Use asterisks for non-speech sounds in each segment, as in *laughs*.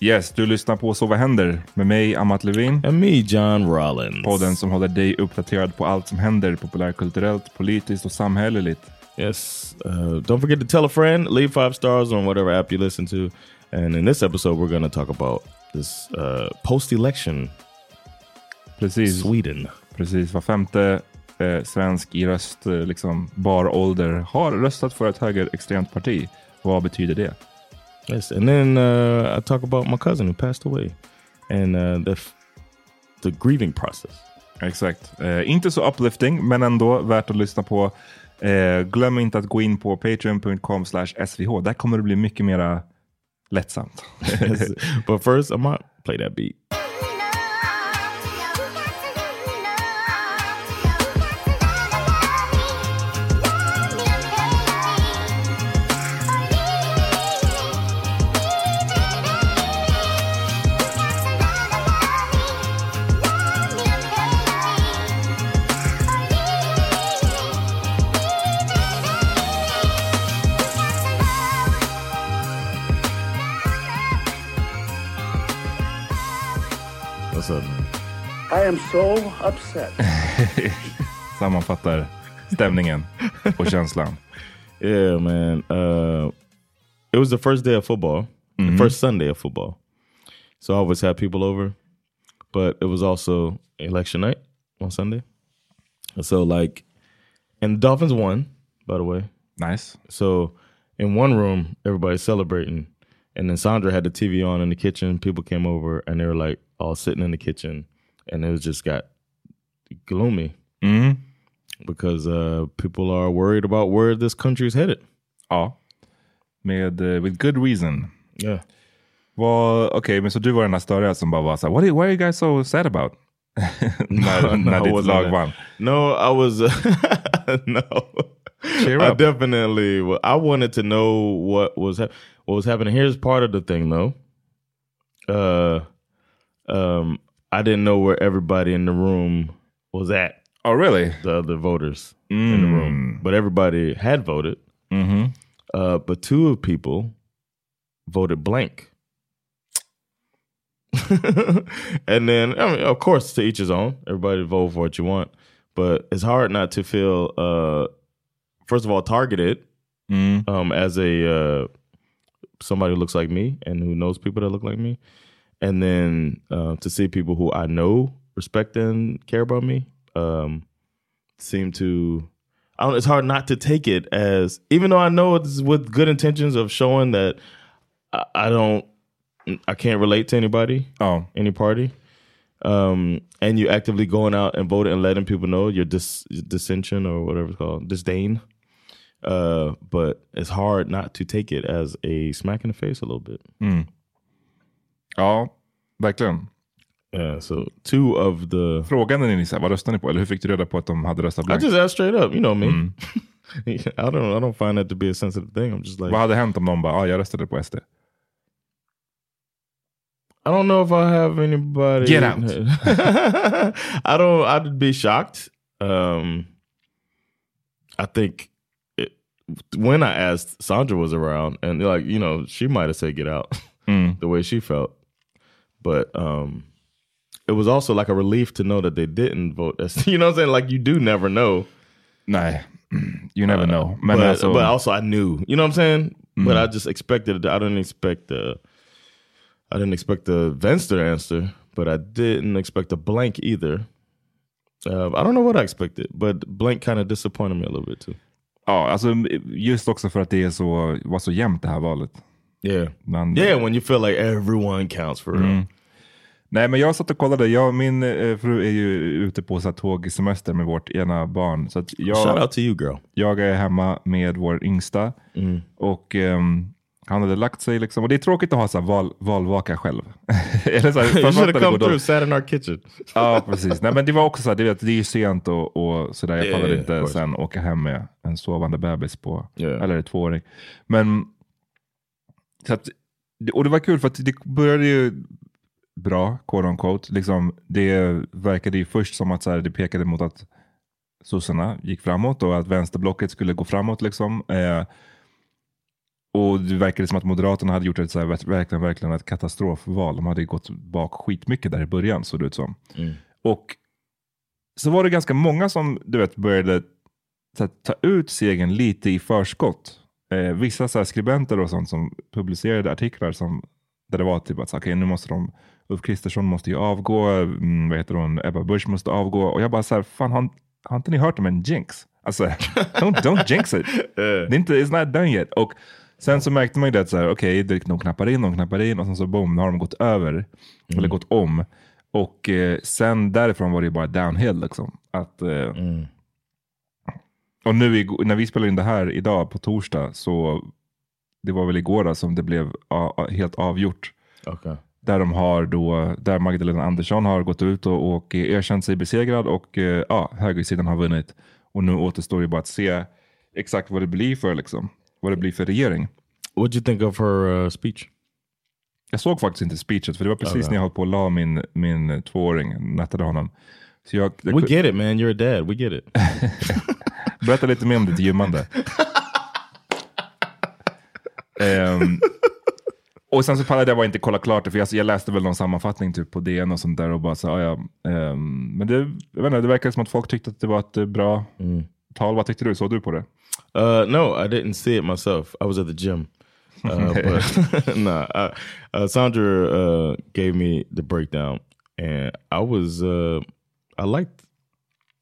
Yes, du lyssnar på Så vad händer? Med mig, Amat Levin. And me, John Rollins. Podden som håller dig uppdaterad på allt som händer populärkulturellt, politiskt och samhälleligt. Yes. Uh, don't forget to tell a friend, leave five stars on whatever app you listen to. And in this episode, we're going to talk about this uh, post-election Precis. Sweden. Precis, var femte eh, svensk i röst, eh, liksom bar ålder har röstat för ett högerextremt parti. Vad betyder det? Yes, and then uh, I talk about my cousin who passed away and uh, the the grieving process. Exakt. Eh, inte så uplifting, men ändå värt att lyssna på. Eh, glöm inte att gå in på patreon.com svh. Där kommer det bli mycket mera lättsamt. *laughs* but first, I'm gonna play that beat. I am so upset. *laughs* Sammanfattar stämningen och känslan. *laughs* Yeah, man. Uh, it was the first day of football, the first Sunday of football. So I always had people over, but it was also election night on Sunday. So like, and the Dolphins won, by the way. Nice. So in one room, everybody's celebrating, and then Sandra had the TV on in the kitchen. People came over, and they were like all sitting in the kitchen, and it was just got gloomy Mm. because uh, people are worried about where this country is headed. Ja. Med, eh, with good reason. Yeah. Well, okay, men så du var den där störiga som bara var så här, what are, what are you guys so sad about? *laughs* när *laughs* när I ditt lag vann. No, I was *laughs* no. Cheer I definitely. I wanted to know what was what was happening. Here's part of the thing, though. Uh, um, I didn't know where everybody in the room was at. Oh really? The other voters in the room, but everybody had voted. Mhm. Uh, but two of people voted blank. *laughs* and then, I mean, of course, to each his own. Everybody vote for what you want, but it's hard not to feel, uh, first of all, targeted Mm. um, as a uh, somebody who looks like me and who knows people that look like me, and then uh, to see people who I know, respect, and care about me um, seem to. I don't, it's hard not to take it as, even though I know it's with good intentions of showing that I, I don't, I can't relate to anybody, Oh. any party, um, and you actively going out and voting and letting people know your dis- dissension or whatever it's called, disdain. Uh, but it's hard not to take it as a smack in the face a little bit. Ja, verkligen. Yeah, so two of the Frågan är ni så här, vad röstade ni på? Eller hur fick du reda på att de hade röstat I blankt? just asked straight up, you know me. *laughs* I don't I don't find that to be a sensitive thing. I'm just like Vad hade hänt om någon bara, ja jag röstade på SD? I don't know if I have anybody. Get out. *laughs* I don't. I'd be shocked. Um, I think it, when I asked, Sandra was around, and like you know, she might have said "get out" Mm. *laughs* the way she felt, but um, it was also like a relief to know that they didn't vote. As, *laughs* you know what I'm saying? Like you do never know. Nej, *clears throat* you never know. Men but, but also I knew. You know what I'm saying? But Mm. I just expected. I didn't expect the. I didn't expect the vänster answer, but I didn't expect a blank either. Uh, I don't know what I expected, but blank kind of disappointed me a little bit too. ja, alltså, just också för att det är så, var så jämnt det här valet. Yeah, Man, yeah. When you feel like everyone counts for real. Mm. Nej, men jag satt och kollade. Jag, min eh, fru är ju ute på så här, tågsemester med vårt ena barn. Så att Shout jag, out to you, girl. jag är hemma med vår yngsta. Mm. Och ehm, han hade lagt sig liksom. Och det är tråkigt att ha så här, val, valvaka själv. *laughs* Eller så här, *laughs* you should have come through, sat in our kitchen. Ja, precis. Nej, men det var också så här, det, det är ju sent och, och sådär. Jag Yeah, pallade yeah, of inte sen åka hem med en sovande bebis på, Yeah. eller tvååring. Men, så att, och det var kul för att det började ju bra, quote on quote. Liksom, det verkade ju först som att så här, det pekade mot att sossarna gick framåt och att vänsterblocket skulle gå framåt. Liksom. Eh, och det verkade som att Moderaterna hade gjort ett så här, verkligen, verkligen ett katastrofval. De hade gått bak skitmycket där i början såg det ut som. Och så var det ganska många som du vet, började här, ta ut segern lite i förskott. Eh, vissa så skribenter och sånt som publicerade artiklar som, där det var typ att okay, nu måste de, Ulf Kristersson måste ju avgå, mm, vad heter hon, Ebba Busch måste avgå. Och jag bara så här, fan har, har inte ni hört om en jinx? Alltså, *laughs* don't, don't jinx it. *laughs* Det är inte, it's not done yet. Och sen så märkte man ju det att så här, okej, okay, de knappar in, de knappar in och sen så boom, nu har de gått över. Eller gått om. Och eh, sen därifrån var det bara downhill. Liksom. Att, eh, Och nu när vi spelar in det här idag på torsdag så det var väl igår då, som det blev helt avgjort. Okay. Där, de har då, där Magdalena Andersson har gått ut och, och erkänt sig besegrad och eh, ja, högersidan har vunnit. Och nu återstår ju bara att se exakt vad det blir för, liksom, vad det blir för regering. What do you think of her uh, speech? Jag såg faktiskt inte speechet för det var precis Okej. när jag höll på att la min, min tvååring, nattade honom. Så jag, jag, We get it, man. You're a dad. We get it. *laughs* Berätta lite mer om ditt gymmande. Ehm, och sen så pallade jag bara inte kolla klart det, för jag, jag läste väl någon sammanfattning typ på DN och sånt där och bara så, ja, ehm, men det, jag vet inte, det verkar som att folk tyckte att det var ett eh, bra tal. Vad tyckte du? Såg du på det? Uh, no, I didn't see it myself. I was at the gym. Uh, *laughs* but *laughs* nah, I, uh, Sandra uh, gave me the breakdown, and I was uh, I liked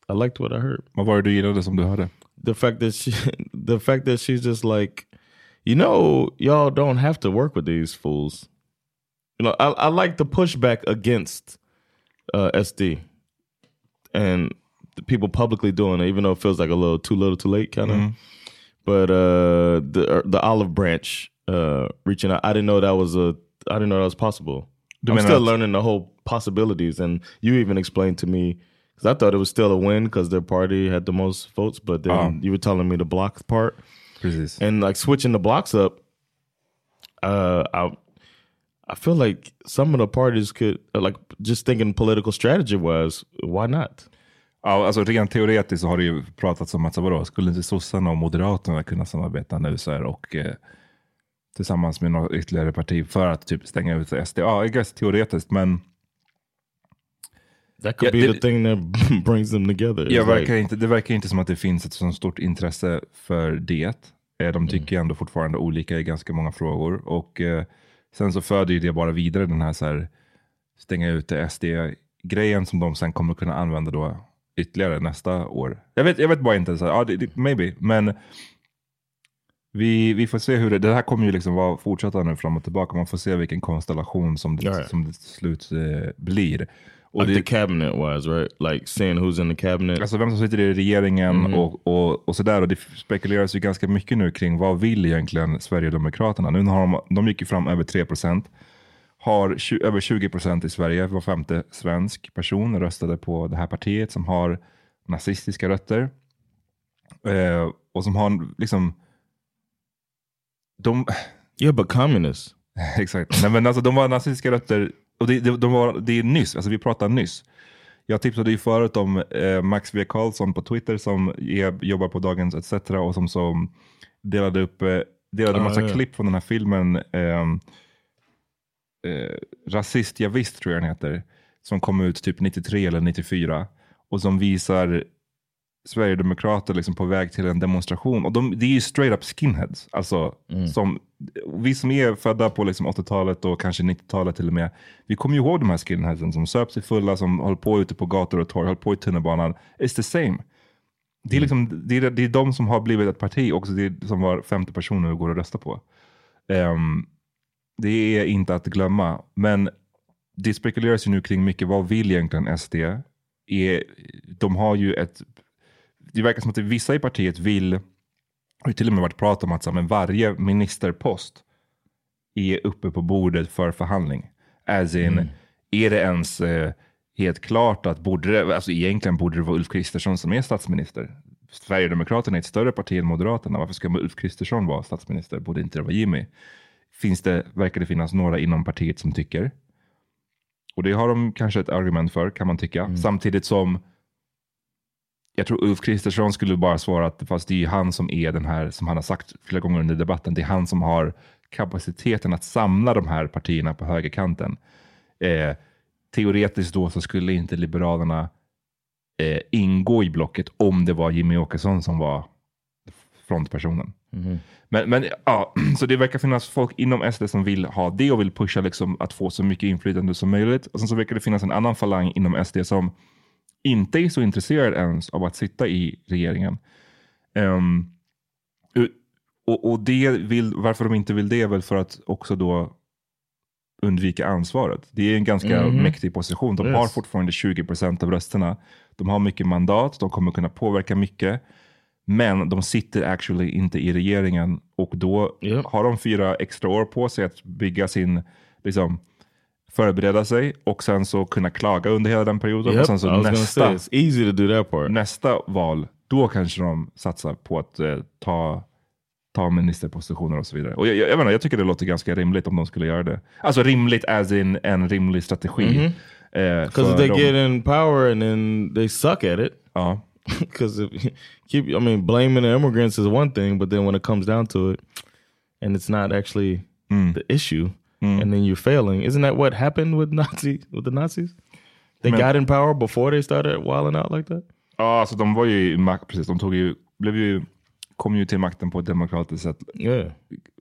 I liked what I heard. Vad var det du gillade som du hörde? The fact that she, *laughs* the fact that she's just like, you know, y'all don't have to work with these fools. You know, I, I like the pushback against uh, SD and the people publicly doing it, even though it feels like a little too little, too late, kind of. But uh, the uh, the olive branch uh, reaching out, I didn't know that was a I didn't know that was possible. Du I'm still learning the whole possibilities, and you even explained to me because I thought it was still a win because their party had the most votes, but then Ah. you were telling me the block part Precis. and like switching the blocks up. Uh, I I feel like some of the parties could uh, like just thinking political strategy wise, why not? Ja, alltså rent teoretiskt så har det ju pratats om att så vadå, skulle inte sossarna och moderaterna kunna samarbeta nu så här, och eh, tillsammans med något ytterligare parti för att typ stänga ut SD? Ja, I guess teoretiskt, men That could Yeah, be det- the thing that *laughs* brings them together. jag verkar like- inte, det verkar inte som att det finns ett så stort intresse för det. Eh, De tycker ändå fortfarande olika i ganska många frågor. Och eh, sen så föder ju det bara vidare den här, så här stänga ute SD-grejen som de sen kommer kunna använda då ytterligare nästa år. Jag vet, jag vet bara inte, så här, ja, det, det, maybe, men vi, vi får se hur det, det här kommer ju liksom vara fortsätta nu fram och tillbaka. Man får se vilken konstellation som det, Ja, ja. som det slut eh, blir. Och like det, the cabinet wise, right? Like seeing who's in the cabinet. Alltså vem som sitter i regeringen Mhm. och, och, och sådär. Och det spekuleras ju ganska mycket nu kring vad vill egentligen Sverigedemokraterna? Nu har de, de gick ju fram över 3 procent. Har över 20 procent i Sverige. Var femte svensk person röstade på det här partiet som har nazistiska rötter. Eh, och som har liksom... De, yeah, but communists. *laughs* Exakt. Nej, men alltså, de var nazistiska rötter. Och det, det, de var, det är nyss, alltså vi pratar nyss. Jag tipsade ju förut om eh, Max V. Karlsson på Twitter som är, jobbar på Dagens ETC och som, som delade upp eh, delade Ah, massa ja. klipp från den här filmen ehm, eh, Rasist jag visst tror jag den heter. Som kom ut typ 93 eller 94. Och som visar Sverigedemokrater liksom på väg till en demonstration. Och de, det är ju straight up skinheads. Alltså, som, vi som är födda på liksom 80-talet och kanske 90-talet till och med. Vi kommer ju ihåg de här skinheadsen som söp sig fulla, som höll på ute på gator och torg, höll på i tunnelbanan. It's the same. Det är, liksom, det, är, det är de som har blivit ett parti också, det är, som var 50 personer och går och röstar på. Ehm, det är inte att glömma. Men det spekuleras ju nu kring mycket, vad vill egentligen SD? Är, de har ju ett... Det verkar som att vissa i partiet vill, det har till och med varit prat om att så men varje ministerpost är uppe på bordet för förhandling. As in, är det ens eh, helt klart att borde det, alltså egentligen borde det vara Ulf Kristersson som är statsminister. Sverigedemokraterna är ett större parti än Moderaterna. Varför ska Ulf Kristersson vara statsminister? Borde inte det vara Jimmy? Finns det, verkar det finnas några inom partiet som tycker. Och det har de kanske ett argument för, kan man tycka. Samtidigt som jag tror Ulf Kristersson skulle bara svara att fast det är han som är den här, som han har sagt flera gånger under debatten, det är han som har kapaciteten att samla de här partierna på högerkanten. Eh, teoretiskt då så skulle inte Liberalerna eh, ingå i blocket om det var Jimmy Åkesson som var frontpersonen. Men, men ja, *clears throat* så det verkar finnas folk inom SD som vill ha det och vill pusha liksom att få så mycket inflytande som möjligt. Och sen så verkar det finnas en annan falang inom SD som inte är så intresserad ens av att sitta i regeringen. Ehm, u- och, och det vill, varför de inte vill det är väl för att också då undvika ansvaret. Det är en ganska Mhm. mäktig position. De Yes. har fortfarande 20 procent av rösterna. De har mycket mandat, de kommer kunna påverka mycket. Men de sitter actually inte i regeringen och då Yep. har de fyra extra år på sig att bygga sin, liksom, förbereda sig och sen så kunna klaga under hela den perioden. Yep, Och sen så nästa, say easy to do that part. nästa val, då kanske de satsar på att eh, ta, ta ministerpositioner och så vidare. Och jag, jag, jag, menar, jag tycker det låter ganska rimligt om de skulle göra det. Alltså rimligt as in en rimlig strategi. Mhm. eh, Because för they dem. get in power and then they suck at it. Ja. *laughs* Because if keep, I mean, blaming the immigrants is one thing, but then when it comes down to it, and it's not actually Mm. the issue, and then you're failing, isn't that what happened with Nazi with the Nazis? They Men- got in power before they started wilding out like that. Ja, alltså de var ju i makt, precis. De tog ju, blev ju, kom ju till makten på ett demokratiskt sätt. Yeah.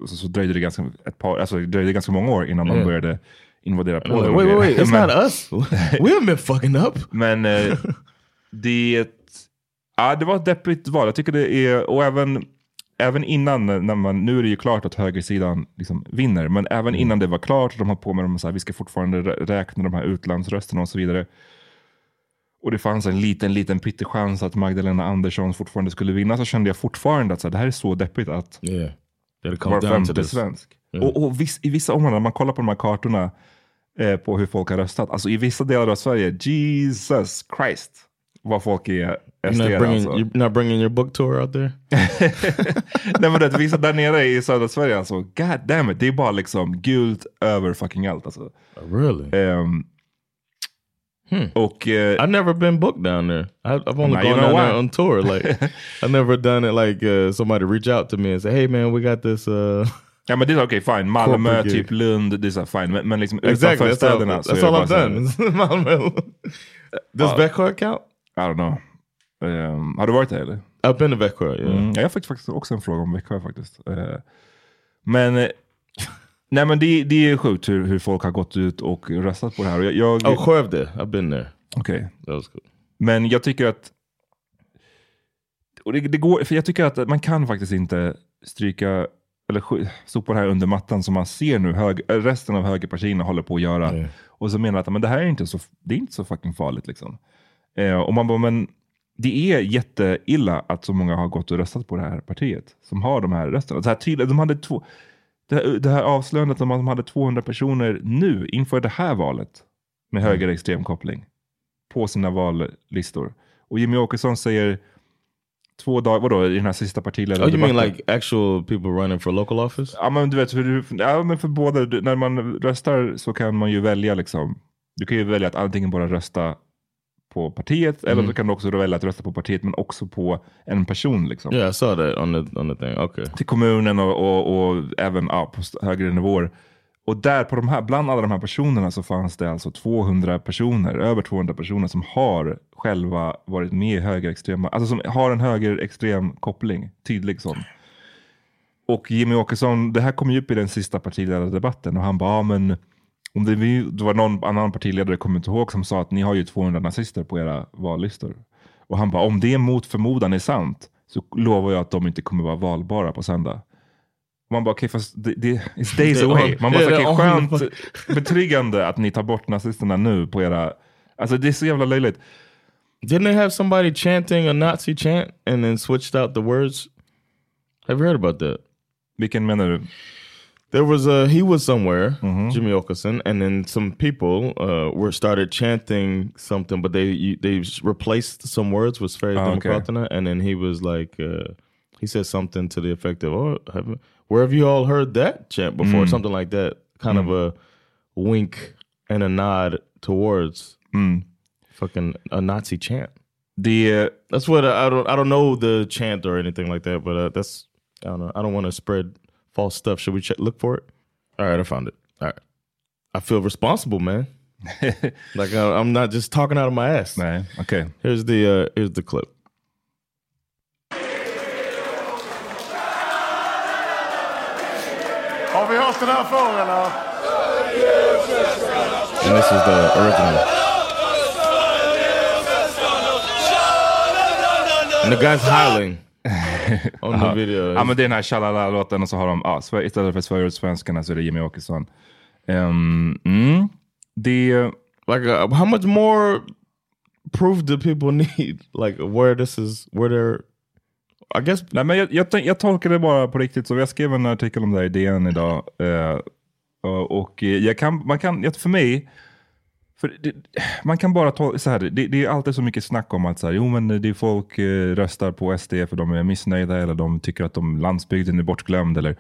Så, så dröjde det ganska, ett par, alltså, dröjde ganska många år innan de Yeah. började invadera Polen. like, wait, wait, wait! It's *laughs* Men- not us. we haven't been fucking up. Men eh, det, ja, det var ett deppigt val. Jag tycker det är, och även, även innan, när man, nu är det ju klart att högersidan liksom vinner, men även innan det var klart, de har på med så här, vi ska fortfarande rä- räkna de här utlandsrösterna och så vidare. Och det fanns en liten, liten pyttechans att Magdalena Andersson fortfarande skulle vinna, så kände jag fortfarande att så här, det här är så deppigt att Yeah, var femte svensk. Och, och viss, i vissa områden, när man kollar på de här kartorna eh, på hur folk har röstat, alltså i vissa delar av Sverige, Jesus Christ, vad folk är You're not, bringing, alltså. you're not bringing your book tour out there? *laughs* Nej men det, vissa där nere i södra Sverige, alltså, god damn it, det är bara liksom gult över fucking allt. Alltså. really? Ehm, Och eh, I've never been booked down there. I've only gone down why. there on tour. *laughs* Like I've never done it. Like uh, somebody reach out to me and say, "Hey man, we got this." Uh, *laughs* ja men det är okej, fine. Malmö, typ Lund, det är så fine. Men, men liksom exactly. utanför That's all, städerna så är that's all I've done. Malmö. Does Uh, Växjö count? I don't know. Ehm, har du varit där eller? I've been to Växjö. Yeah. Mm. Jag fick faktiskt också en fråga om Växjö faktiskt. Eh, men eh, *laughs* nej men det, det är sjukt hur, hur folk har gått ut och röstat på det här. Jag, jag, Oh, Skövde. I've been there. Okej. That was cool. Men jag tycker att och det, det går, för jag tycker att man kan faktiskt inte stryka eller sopa det här under mattan som man ser nu hög, resten av högerpartierna håller på att göra. Mm. Och så menar att men det här är inte så, det är inte så fucking farligt. Liksom. Eh, och man bara, men det är jätteilla att så många har gått och röstat på det här partiet. Som har de här rösterna. Så här tydligt, de hade två, det, här, det här avslöjandet om att de hade 200 personer nu inför det här valet med högerextrem koppling på sina vallistor. Och Jimmy Åkesson säger två dagar, vadå, i den här sista Oh, partiledardebatten. you mean like actual people running for local office? Ja men du vet, du- ja, men för båda, när man röstar så kan man ju välja liksom. Du kan ju välja att antingen bara rösta på partiet, eller så kan du också välja att rösta på partiet men också på en person. Liksom. Yeah, I saw that on the on the thing. Okay. Till kommunen och, och, och även ja, på högre nivåer. Och där på de här, bland alla de här personerna så fanns det alltså 200 personer, över 200 personer som har själva varit med i högerextrema, alltså som har en högerextrem koppling, tydlig sån. Och Jimmy Åkesson, det här kom ju upp i den sista partiledardebatten och han bara, ja, men om det, det var någon annan partiledare, kommer inte ihåg, som sa att ni har ju 200 nazister på era vallistor. Och han bara, om det mot förmodan är sant så lovar jag att de inte kommer vara valbara på söndag. Man bara, okej fast det, det it's days away. Man bara, okej on- skönt, *laughs* betryggande att ni tar bort nazisterna nu på era... Alltså det är så jävla löjligt. Didn't they have somebody chanting a Nazi chant and then switched out the words? Have you heard about that? Vilken menar du? There was a he was somewhere, Mm-hmm. Jimmy Åkesson, and then some people uh, were started chanting something, but they they replaced some words with Sverigedemokraterna, and then he was like, uh, he said something to the effect of, "Oh, have, where have you all heard that chant before?" Mm. Something like that, kind of a wink and a nod towards Mm. fucking a Nazi chant. Det, That's what I, I don't I don't know the chant or anything like that, but uh, that's I don't know. I don't want to spread false stuff. Should we check, look for it? All right, I found it. All right, I feel responsible, man. *laughs* like I, I'm not just talking out of my ass. Man, okay. Here's the uh, here's the clip. Har vi hört den här förr eller? And this is the original. And the guy's howling on the video. Ja men det är den här Shalala-låten och så har de, ja, Sver- istället för Sverigedemokraterna så är det Jimmy Åkesson. Um, mm, det, like uh, how much more proof do people *laughs* need? Like where this is where they're. I guess nej, men jag, jag, jag tolkar det bara på riktigt. Så jag skrev en artikel om det här i DN idag. eh, och jag kan, man kan, för mig, för det, man kan bara ta så här, det, det är alltid så mycket snack om att så här, jo, men det folk eh, röstar på SD för de är missnöjda eller de tycker att de, landsbygden är bortglömd. Eller,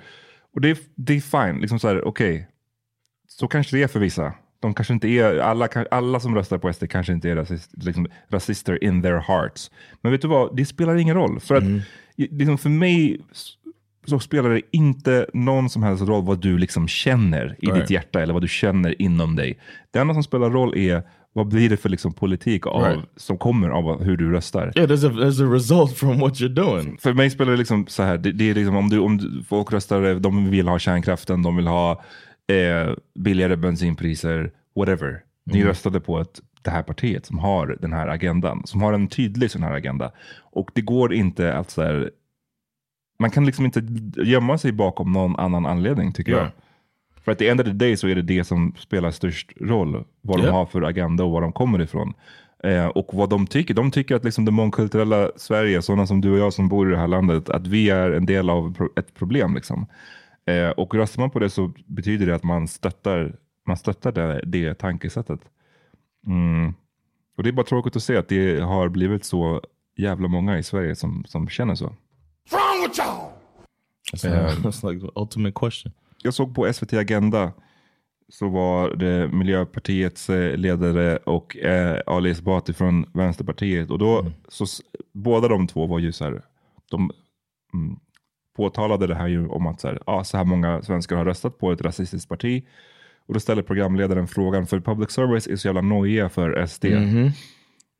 och det, är- det är fine, liksom så här, okej, så kanske det är för vissa. De kanske inte är, alla, alla som röstar på SD kanske inte är rasist, liksom, rasister in their hearts. Men vet du vad, det spelar ingen roll. För att i- liksom för mig så spelar det inte någon som helst roll vad du liksom känner i Right. ditt hjärta eller vad du känner inom dig. Det enda som spelar roll är vad blir det för liksom politik av, Right. som kommer av hur du röstar. yeah, there's a there's a result from what you're doing. För mig spelar det liksom så här, det, det är liksom om, du, om du, folk röstar, de vill ha kärnkraften, de vill ha eh, billigare bensinpriser, whatever. Ni röstade på ett, det här partiet som har den här agendan, som har en tydlig sån här agenda. Och det går inte att så här, man kan liksom inte gömma sig bakom någon annan anledning tycker jag. Nej. För att the end of the day så är det det som spelar störst roll. Vad de Ja. har för agenda och var de kommer ifrån. Eh, och vad de tycker. De tycker att liksom det mångkulturella Sverige, sådana som du och jag som bor i det här landet, att vi är en del av ett problem. Liksom. Eh, och röstar man på det så betyder det att man stöttar, man stöttar det, det tankesättet. Mm. Och det är bara tråkigt att se att det har blivit så jävla många i Sverige som, som känner så. That's, that's like the ultimate question. Jag såg på SVT Agenda så var det Miljöpartiets eh, ledare och eh, Ali Esbati från Vänsterpartiet. Och då, så, s- båda de två var ju så här, de mm, påtalade det här ju om att så här, ah, så här många svenskar har röstat på ett rasistiskt parti. Och då ställer programledaren frågan, för public service är så jävla nojiga för SD.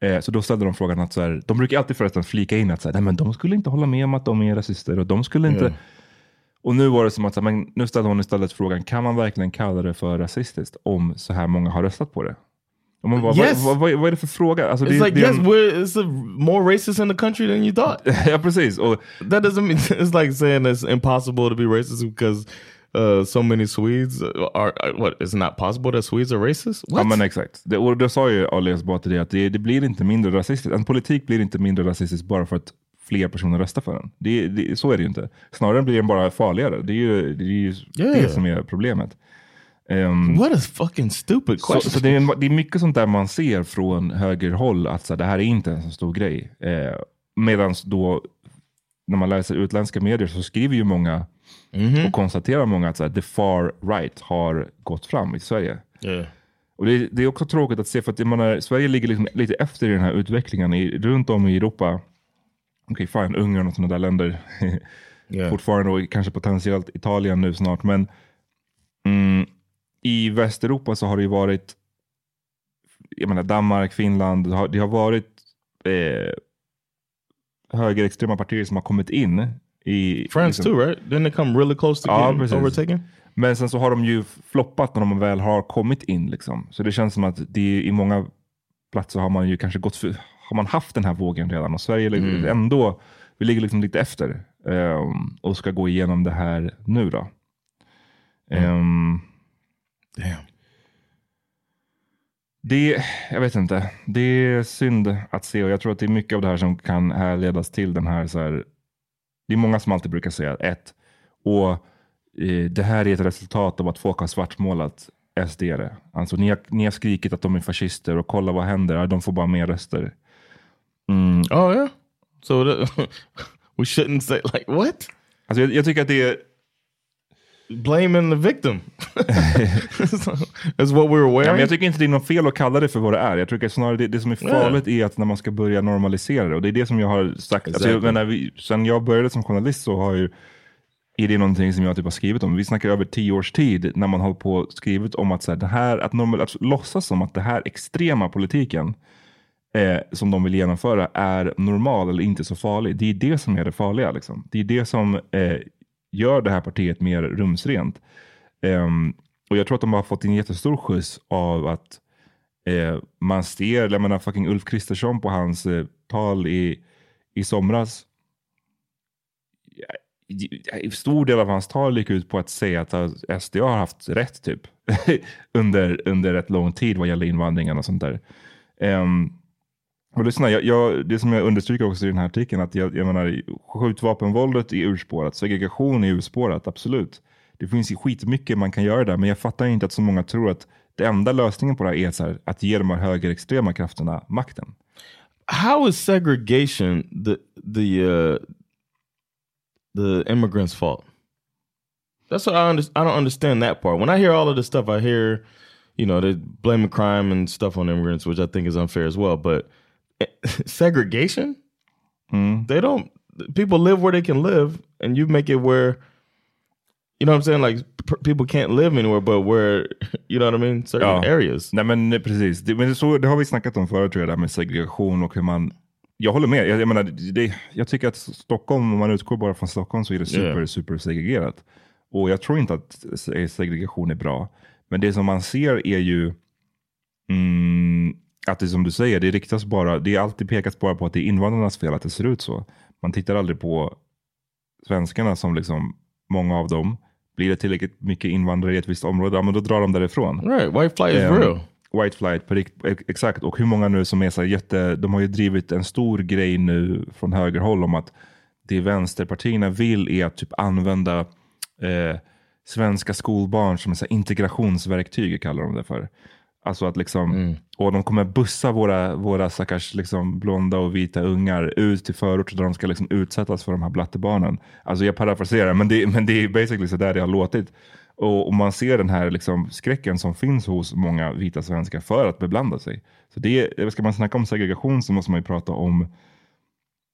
Eh, så då ställde de frågan att så här, de brukar alltid förresten flika in att så här, Nej, men de skulle inte hålla med om att de är rasister och de skulle inte... Och nu var det som att, men nu ställde hon istället frågan, kan man verkligen kalla det för rasistiskt om så här många har röstat på det? Och man bara, Yes. vad, vad, vad är det för fråga? Alltså, It's det, like det yes, en- we're it's more racist in the country than you thought. *laughs* ja, precis. Och, that doesn't mean *laughs* it's like saying it's impossible to be racist because uh, so many Swedes are, what? It's not possible that Swedes are racist. ja, What? men exakt. Det, och då sa ju Ali Esbati det att det, det blir inte mindre rasistiskt. En politik blir inte mindre rasistisk bara för att fler personer röstar för den. Det, det, så är det ju inte. Snarare blir den bara farligare. Det är ju det, är ju Yeah. det som är problemet. Ehm, what a fucking stupid Så, question. så det, är, det är mycket sånt där man ser från högerhåll, att så det här är inte en så stor grej. Eh, Medan då, när man läser utländska medier så skriver ju många och konstaterar många att så här, the far right har gått fram i Sverige. yeah. Och det, det är också tråkigt att se, för att menar, Sverige ligger liksom lite efter i den här utvecklingen i, runt om i Europa. Okej, fine, Ungern och sådana där länder. *laughs* Yeah. Fortfarande och kanske potentiellt Italien nu snart. Men mm, i Västeuropa så har det ju varit, jag menar Danmark, Finland, det har, det har varit eh, högerextrema partier som har kommit in. I, France liksom- too, right? Didn't they come really close to Ja, getting overtaken? Men sen så har de ju floppat när de väl har kommit in. Liksom. Så det känns som att det i många platser har man ju kanske gått för, har man haft den här vågen redan. Och Sverige ligger ändå, vi ligger liksom lite efter. ehm, och ska gå igenom det här nu då. Ehm, Damn. det, jag vet inte. Det är synd att se och jag tror att det är mycket av det här som kan härledas till den här, så här det är många som alltid brukar säga ett, och eh, det här är ett resultat av att folk har svartmålat SD. Alltså ni har, ni har skrikit att de är fascister och kolla vad händer, de får bara mer röster. Mm. Oh yeah. So the, we shouldn't say like what? Alltså jag, jag tycker att det är, Blaming the victim. *laughs* That's what we were ja, wearing. men jag tycker inte det är något fel att kalla det för vad det är. Jag tycker snarare det, det som är farligt är att när man ska börja normalisera det. Och det är det som jag har sagt. Alltså jag Exactly. vi, sen jag började som journalist så har ju är det någonting som jag typ har skrivit om. Vi snackar över tio års tid när man har på skrivit om att, så här, det här, att, normal, att låtsas som att det här extrema politiken eh, som de vill genomföra är normal eller inte så farlig. Det är det som är det farliga. Liksom. Det är det som eh, gör det här partiet mer rumsrent. Ehm, och jag tror att de har fått en jättestor skjuts av att eh, man ser, jag menar fucking Ulf Kristersson på hans eh, tal i, i somras. En i- stor del av hans tal gick ut på att säga att eh, SD har haft rätt typ *laughs* under, under rätt lång tid vad gäller invandringen och sånt där. Um, och lyssna, jag, jag, det som jag understryker också i den här artikeln, att jag, jag menar, skjutvapenvåldet är urspårat, segregation är urspårat, absolut. Det finns ju skitmycket man kan göra där, men jag fattar inte att så många tror att det enda lösningen på det här är så här, att ge de här högerextrema krafterna makten. How is segregation the the uh, the immigrants' fault? That's what I under, I don't understand that part. When I hear all of this stuff, I hear, you know, they blaming crime and stuff on immigrants, which I think is unfair as well. But *laughs* segregation, they don't. People live where they can live, and you make it where, you know, what I'm saying, like people can't live anywhere, but where, *laughs* you know what I mean, certain Ja. areas. Nej men precis, det, men så, det har vi snackat om förut tror jag, det här med segregation och hur man jag håller med. Jag, jag, menar, det, jag tycker att Stockholm, om man utgår bara från Stockholm så är det super, Yeah. super segregerat. Och jag tror inte att se- segregation är bra. Men det som man ser är ju mm, att det som du säger, det riktas bara, det är alltid pekas bara på att det är invandrarnas fel att det ser ut så. Man tittar aldrig på svenskarna som liksom, många av dem, blir det tillräckligt mycket invandrare i ett visst område, ja men då drar de därifrån. Right, white flight is Ehm, real. White flight, på exakt. Och hur många nu som är så jätte... De har ju drivit en stor grej nu från högerhåll om att det vänsterpartierna vill är att typ använda eh, svenska skolbarn som så integrationsverktyg, kallar de det för. Alltså att liksom, och de kommer bussa våra, våra stackars liksom blonda och vita ungar ut till förorter där de ska liksom utsättas för de här blattebarnen. Alltså jag parafraserar, men det, men det är basically så där det har låtit. Och, och man ser den här liksom skräcken som finns hos många vita svenskar för att beblanda sig. Så det, ska man snacka om segregation så måste man ju prata om,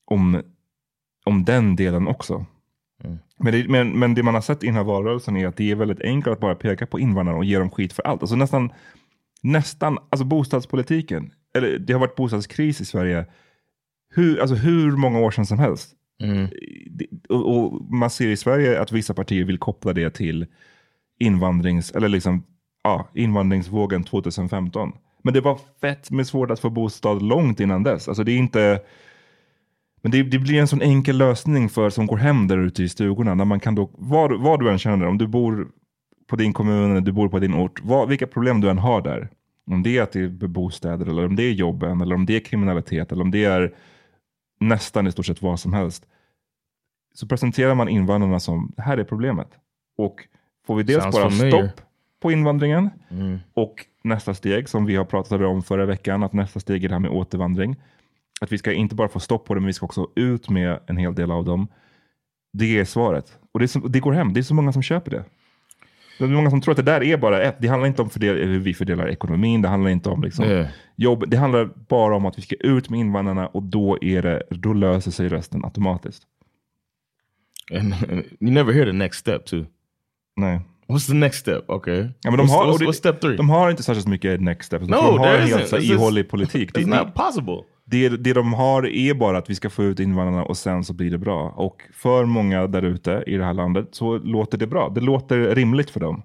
om, om den delen också. Men, det, men, men det man har sett i den här valrörelsen är att det är väldigt enkelt att bara peka på invandrarna och ge dem skit för allt. Alltså nästan, nästan alltså bostadspolitiken, eller det har varit bostadskris i Sverige hur, alltså hur många år sedan som helst. Det- Och, och man ser i Sverige att vissa partier vill koppla det till invandrings, eller liksom, ja, invandringsvågen 2015. Men det var fett med svårt att få bostad långt innan dess. Alltså det är inte... Men det, det blir en sån enkel lösning för som går hem där ute i stugorna. När man kan då, var, var du än känner, om du bor på din kommun, eller du bor på din ort, vad, vilka problem du än har där. Om det är att det är bostäder, eller om det är jobben, eller om det är kriminalitet, eller om det är nästan i stort sett vad som helst. Så presenterar man invandrarna som, det här är problemet. Och får vi dels Sounds bara familiar. stopp på invandringen, och nästa steg som vi har pratat om förra veckan, att nästa steg är det här med återvandring. Att vi ska inte bara få stopp på det, men vi ska också ut med en hel del av dem. Det är svaret. Och det, så, det går hem. Det är så många som köper det. Det är många som tror att det där är bara ett. Det handlar inte om fördel, hur vi fördelar ekonomin. Det handlar inte om liksom, Yeah. jobb. Det handlar bara om att vi ska ut med invandrarna och då, är det, då löser sig resten automatiskt. And you never hear the next step too. Nej. What's the next step? Okay. Ja, men de, what's, har, what's, what's step three? de har inte särskilt mycket next step. No, de har en helt It's ihålig politik. Det, It's det, not possible. Det, det de har är bara att vi ska få ut invandrarna och sen så blir det bra. Och för många där ute i det här landet så låter det bra. Det låter rimligt för dem.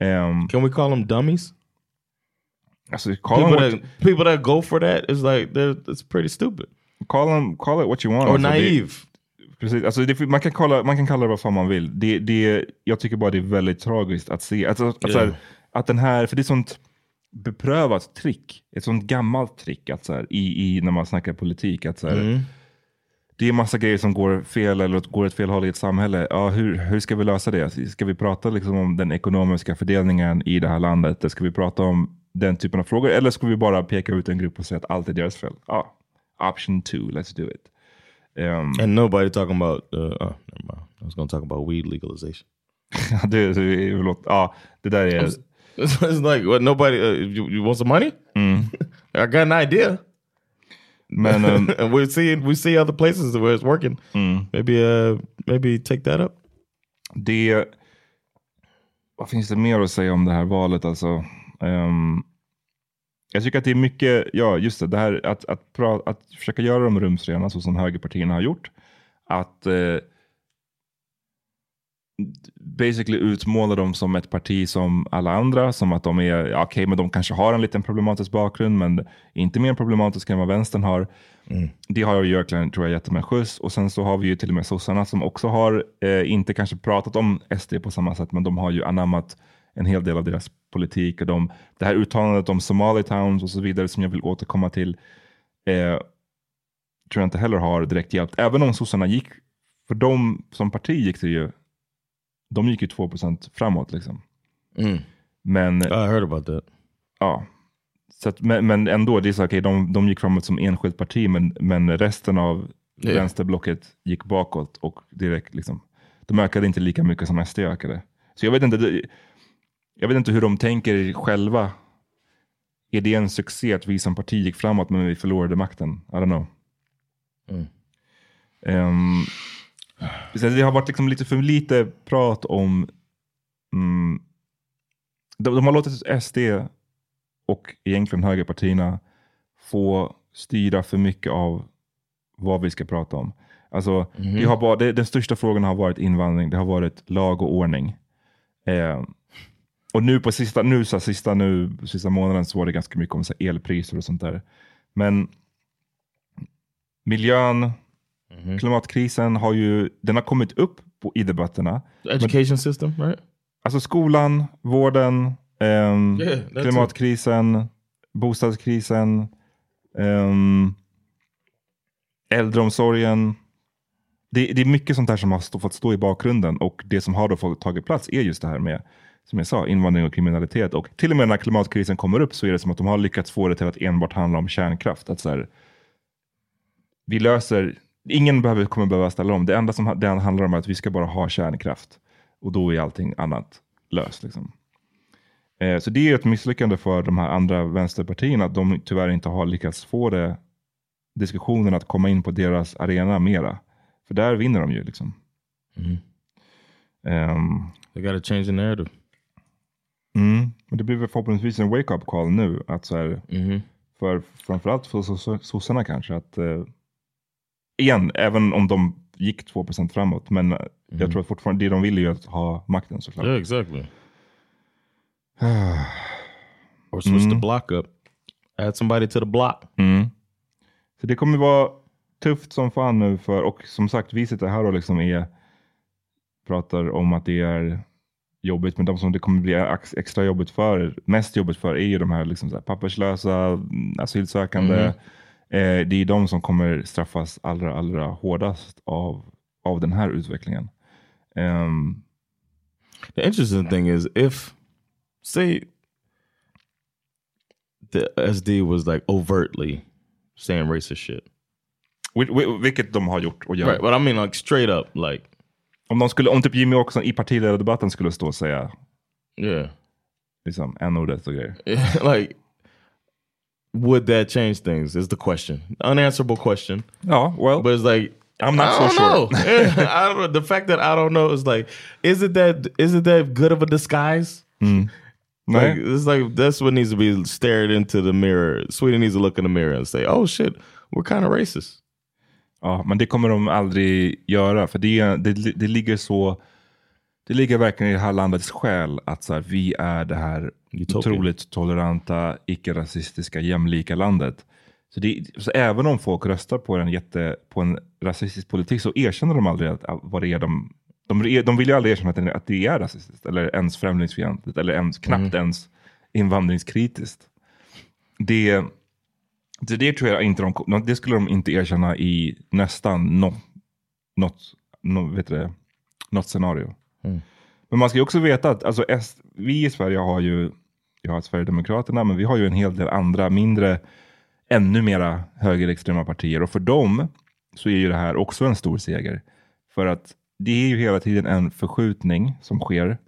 Um, Can we call them dummies? alltså, call, them People what, that, people that go for that is like it's pretty stupid call, them, call it what you want. or Alltså, det- naive. Precis, alltså det, man, kan kalla, man kan kalla det vad fan man vill. Det, det, jag tycker bara det är väldigt tragiskt att se. Alltså, att, så här, att den här, för det är sånt beprövat trick. Ett sånt gammalt trick att så här, i, i, när man snackar politik. Att så här, Det är massa grejer som går fel eller går åt fel håll i ett samhälle. Ja, hur, hur ska vi lösa det? Ska vi prata liksom om den ekonomiska fördelningen i det här landet? Ska vi prata om den typen av frågor? Eller ska vi bara peka ut en grupp och säga att allt är deras fel? Ja, option two, let's do it. Um, And nobody talking about uh, oh, never mind. I was gonna talk about weed legalization. *laughs* Ja, det, det, förlåt. ja, det där är... It's, it's like what nobody uh, you, you want some money? *laughs* I got an idea. Men *laughs* um, and we see we see other places where it's working. Maybe uh maybe take that up. det... Vad finns det mer att säga om det här valet? Alltså, Ehm, jag tycker att det är mycket, ja just det, det här att, att, pra, att försöka göra dem rumsrena så som högerpartierna har gjort. Att eh, basically utmåla dem som ett parti som alla andra, som att de är, okej men de kanske har en liten problematisk bakgrund men inte mer problematisk än vad vänstern har. Det har ju verkligen, tror jag, gett dem en skjuts. Och sen så har vi ju till och med sossarna som också har, eh, inte kanske pratat om SD på samma sätt, men de har ju anammat en hel del av deras politik. Och de, det här uttalandet om Somali Towns och så vidare som jag vill återkomma till, eh, tror jag inte heller har direkt hjälpt. Även om sossarna gick, för de som parti gick det ju, de gick ju 2% framåt liksom. Men I heard about that. ja, så att, men, men ändå, det är så, okay, de, de gick framåt som enskilt parti, men, men resten av Ja. vänsterblocket gick bakåt och direkt liksom, de ökade inte lika mycket som SD ökade. Så jag vet inte, det, jag vet inte hur de tänker själva. Är det en succé att vi som parti gick framåt men vi förlorade makten? I don't know. Ehm, så det har varit liksom lite för lite prat om mm, de, de har låtit SD och egentligen högerpartierna få styra för mycket av vad vi ska prata om. Alltså, det har bara, det, den största frågan har varit invandring, det har varit lag och ordning. Eh, och nu på sista, nu, så här, sista, nu, sista månaden så var det ganska mycket om så här, elpriser och sånt där. Men miljön, klimatkrisen har ju, den har kommit upp på, i debatterna. The education system, right? Alltså skolan, vården, ehm, Yeah, klimatkrisen, bostadskrisen, ehm, äldreomsorgen. det, det är mycket sånt där som har stå, fått stå i bakgrunden och det som har då fått tagit plats är just det här med som jag sa, invandring och kriminalitet. Och till och med när klimatkrisen kommer upp så är det som att de har lyckats få det till att enbart handla om kärnkraft. Att så här, vi löser, ingen behöver, kommer behöva ställa om. Det enda som det handlar om är att vi ska bara ha kärnkraft. Och då är allting annat löst. Liksom. Eh, så det är ett misslyckande för de här andra vänsterpartierna att de tyvärr inte har lyckats få det, diskussionen att komma in på deras arena mera. För där vinner de ju. liksom. Mm. Um, They gotta change the narrative. Mm. Men det blir väl förhoppningsvis en wake-up call nu. Att så här, Mhm. för, framförallt för so- sossarna kanske. Att, eh, igen, även om de gick 2% framåt. Men eh, jag tror att fortfarande det de vill är ju att ha makten såklart. Yeah, exactly. *sighs* or switch the block up. Add somebody to the block. Mm. Så det kommer vara tufft som fan nu. För, och som sagt, vi sitter här och liksom är, pratar om att det är jobbigt. Men de som det kommer bli ex- extra jobbigt för, mest jobbigt för, är ju de här, liksom så här papperslösa, mm, asylsökande. Eh, det är de som kommer straffas allra, allra hårdast av, av den här utvecklingen. Ehm, The interesting thing is if say the SD was like overtly saying racist shit. vil- vil- vilket de har gjort och gör. Right, but I mean like straight up like Om, de skulle, om typ Jimmy Åkesson i partiledardebatten skulle stå och säga yeah. liksom, n-ordet och grejer. *laughs* like would that change things is the question. Unanswerable question. Ja, well. But it's like I'm not I so don't sure. know. *laughs* I don't know. The fact that I don't know is like, is it that is it that good of a disguise? Mm. Like, Nej. it's like that's what needs to be stared into the mirror. Sweden needs to look in the mirror and say, "Oh shit, we're kind of racist." Ja, men det kommer de aldrig göra. För det, är- det, det ligger så... Det ligger verkligen i det här landets själ att så här, vi är det här Utopia. otroligt toleranta, icke-rasistiska, jämlika landet. Så, det, så även om folk röstar på en, jätte, på en rasistisk politik så erkänner de aldrig att, vad det är de... De, de vill ju aldrig erkänna att det, att det är rasistiskt eller ens främlingsfientligt eller ens, knappt ens invandringskritiskt. Det, det, det tror jag inte de, det skulle de inte erkänna i nästan något, något, något, vet du det, något scenario. Mm. Men man ska ju också veta att alltså, vi i Sverige har ju, jag har Sverigedemokraterna, men vi har ju en hel del andra mindre, ännu mera högerextrema partier. Och för dem så är ju det här också en stor seger. För att det är ju hela tiden en förskjutning som sker.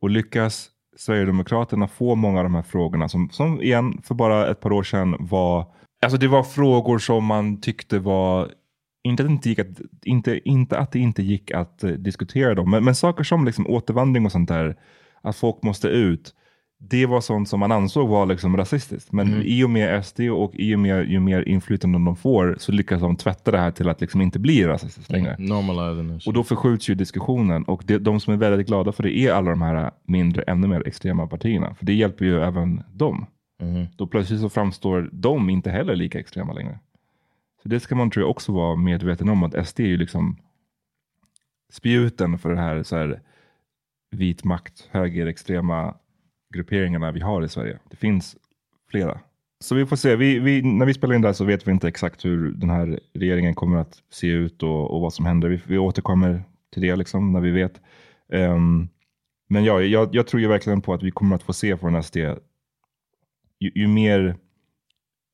Och lyckas Sverigedemokraterna få många av de här frågorna som, som igen för bara ett par år sedan var, alltså det var frågor som man tyckte var inte att det inte gick att, inte, inte att det inte gick att eh, diskutera dem, men, men saker som liksom återvandring och sånt där, att folk måste ut, det var sånt som man ansåg var liksom rasistiskt. Men i och med SD och i och med ju mer inflytande de får så lyckas de tvätta det här till att liksom inte bli rasistiskt längre. Normalizing that shit. Och då förskjuts ju diskussionen och det, de som är väldigt glada för det är alla de här mindre, ännu mer extrema partierna. För det hjälper ju även dem. Då plötsligt så framstår de inte heller lika extrema längre. Så det ska man tror jag också vara medveten om att SD är ju liksom spjuten för det här, så här vit makt, högerextrema grupperingarna vi har i Sverige. Det finns flera. Så vi får se. Vi, vi, när vi spelar in det här så vet vi inte exakt hur den här regeringen kommer att se ut och, och vad som händer. Vi, vi återkommer till det liksom när vi vet. Um, men ja, jag, jag tror ju verkligen på att vi kommer att få se från SD ju, ju, mer,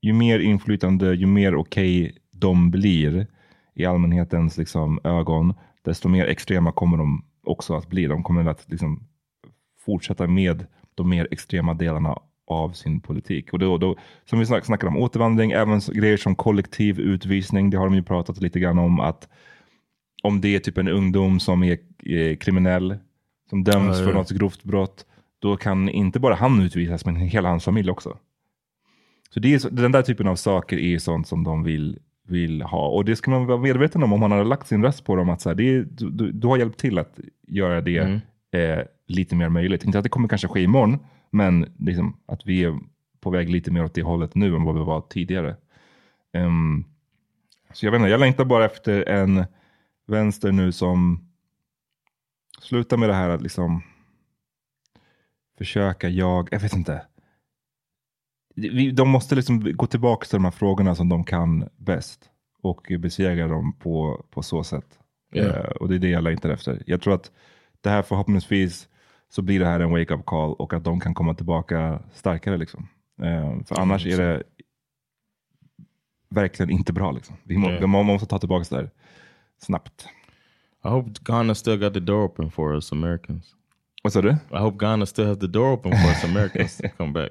ju mer inflytande, ju mer okej de blir i allmänhetens liksom, ögon, desto mer extrema kommer de också att bli. De kommer att liksom, fortsätta med de mer extrema delarna av sin politik. Och då, då, som vi snack, snackade om, återvandring, även grejer som kollektiv utvisning, det har de ju pratat lite grann om att om det är typ en ungdom som är eh, kriminell, som döms ja. för något grovt brott, då kan inte bara han utvisas, men hela hans familj också. Så det är, så- den där typen av saker är sånt som de vill, vill ha. Och det ska man vara medveten om om man har lagt sin röst på dem. Att så här, det är, du, du, du har hjälpt till att göra det Mm. eh, lite mer möjligt. Inte att det kommer kanske ske imorgon, men liksom att vi är på väg lite mer åt det hållet nu än vad vi var tidigare. Ehm, så jag vet inte, jag längtar bara efter en vänster nu som slutar med det här att liksom försöka jag, jag vet inte. De måste liksom gå tillbaka till de här frågorna som de kan bäst och besegra dem på, på så sätt. Yeah. Eh, och det är det jag längtar efter. Jag tror att det här förhoppningsvis så blir det här en wake-up call och att de kan komma tillbaka starkare. Liksom. Eh, för annars är det verkligen inte bra. Liksom. Vi må, Yeah. må- måste ta tillbaka det där snabbt. I hope Ghana still got the door open for us Americans. Vad sa du? I hope Ghana still has the door open for us Americans to come back.